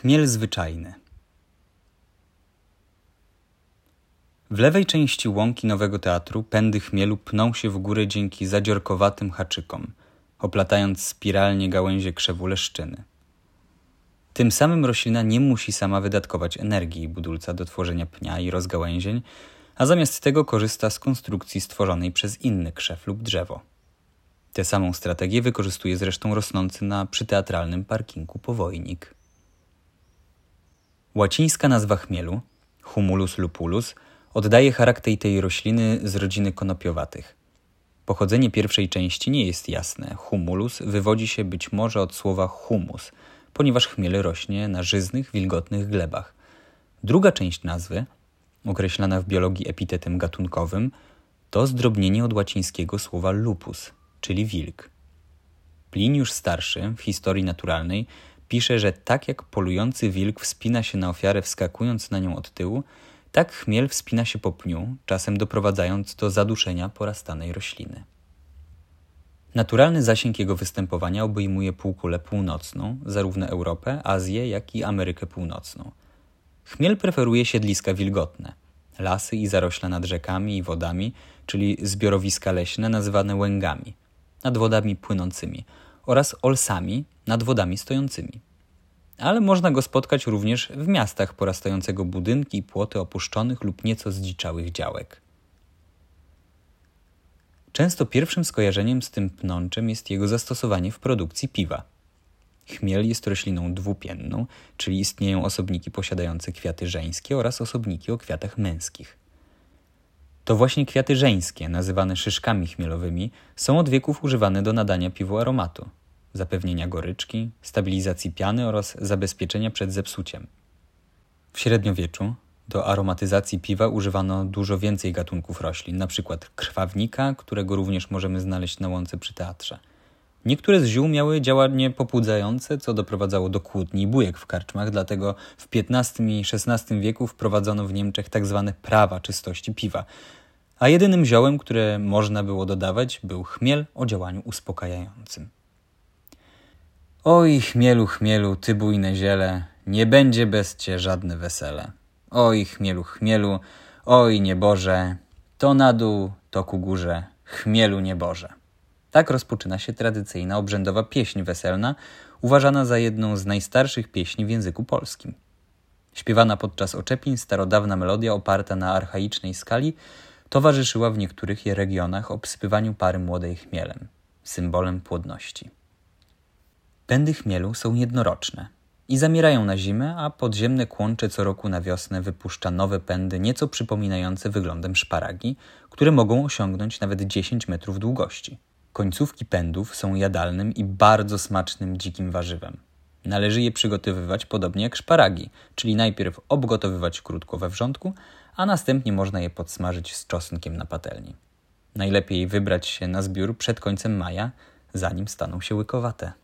Chmiel zwyczajny. W lewej części łąki Nowego Teatru pędy chmielu pną się w górę dzięki zadziorkowatym haczykom, oplatając spiralnie gałęzie krzewu leszczyny. Tym samym roślina nie musi sama wydatkować energii budulca do tworzenia pnia i rozgałęzień, a zamiast tego korzysta z konstrukcji stworzonej przez inny krzew lub drzewo. Tę samą strategię wykorzystuje zresztą rosnący na przyteatralnym parkingu powojnik. Łacińska nazwa chmielu, Humulus lupulus, oddaje charakter tej rośliny z rodziny konopiowatych. Pochodzenie pierwszej części nie jest jasne. Humulus wywodzi się być może od słowa humus, ponieważ chmiel rośnie na żyznych, wilgotnych glebach. Druga część nazwy, określana w biologii epitetem gatunkowym, to zdrobnienie od łacińskiego słowa lupus, czyli wilk. Pliniusz Starszy w historii naturalnej pisze, że tak jak polujący wilk wspina się na ofiarę wskakując na nią od tyłu, tak chmiel wspina się po pniu, czasem doprowadzając do zaduszenia porastanej rośliny. Naturalny zasięg jego występowania obejmuje półkulę północną, zarówno Europę, Azję, jak i Amerykę Północną. Chmiel preferuje siedliska wilgotne, lasy i zarośla nad rzekami i wodami, czyli zbiorowiska leśne nazywane łęgami, nad wodami płynącymi oraz olsami nad wodami stojącymi. Ale można go spotkać również w miastach porastającego budynki i płoty opuszczonych lub nieco zdziczałych działek. Często pierwszym skojarzeniem z tym pnączem jest jego zastosowanie w produkcji piwa. Chmiel jest rośliną dwupienną, czyli istnieją osobniki posiadające kwiaty żeńskie oraz osobniki o kwiatach męskich. To właśnie kwiaty żeńskie, nazywane szyszkami chmielowymi, są od wieków używane do nadania piwu aromatu, zapewnienia goryczki, stabilizacji piany oraz zabezpieczenia przed zepsuciem. W średniowieczu do aromatyzacji piwa używano dużo więcej gatunków roślin, np. krwawnika, którego również możemy znaleźć na łące przy teatrze. Niektóre z ziół miały działanie pobudzające, co doprowadzało do kłótni i bujek w karczmach, dlatego w XV i XVI wieku wprowadzono w Niemczech tzw. Tak prawa czystości piwa. A jedynym ziołem, które można było dodawać, był chmiel o działaniu uspokajającym. Oj, chmielu, chmielu, ty bujne ziele, nie będzie bez cię żadne wesele. Oj, chmielu, chmielu, oj, nieboże, to na dół, to ku górze, chmielu nieboże. Tak rozpoczyna się tradycyjna obrzędowa pieśń weselna, uważana za jedną z najstarszych pieśni w języku polskim. Śpiewana podczas oczepin, starodawna melodia oparta na archaicznej skali towarzyszyła w niektórych regionach obsypywaniu pary młodej chmielem, symbolem płodności. Pędy chmielu są jednoroczne i zamierają na zimę, a podziemne kłącze co roku na wiosnę wypuszcza nowe pędy nieco przypominające wyglądem szparagi, które mogą osiągnąć nawet 10 metrów długości. Końcówki pędów są jadalnym i bardzo smacznym dzikim warzywem. Należy je przygotowywać podobnie jak szparagi, czyli najpierw obgotowywać krótko we wrzątku, a następnie można je podsmażyć z czosnkiem na patelni. Najlepiej wybrać się na zbiór przed końcem maja, zanim staną się łykowate.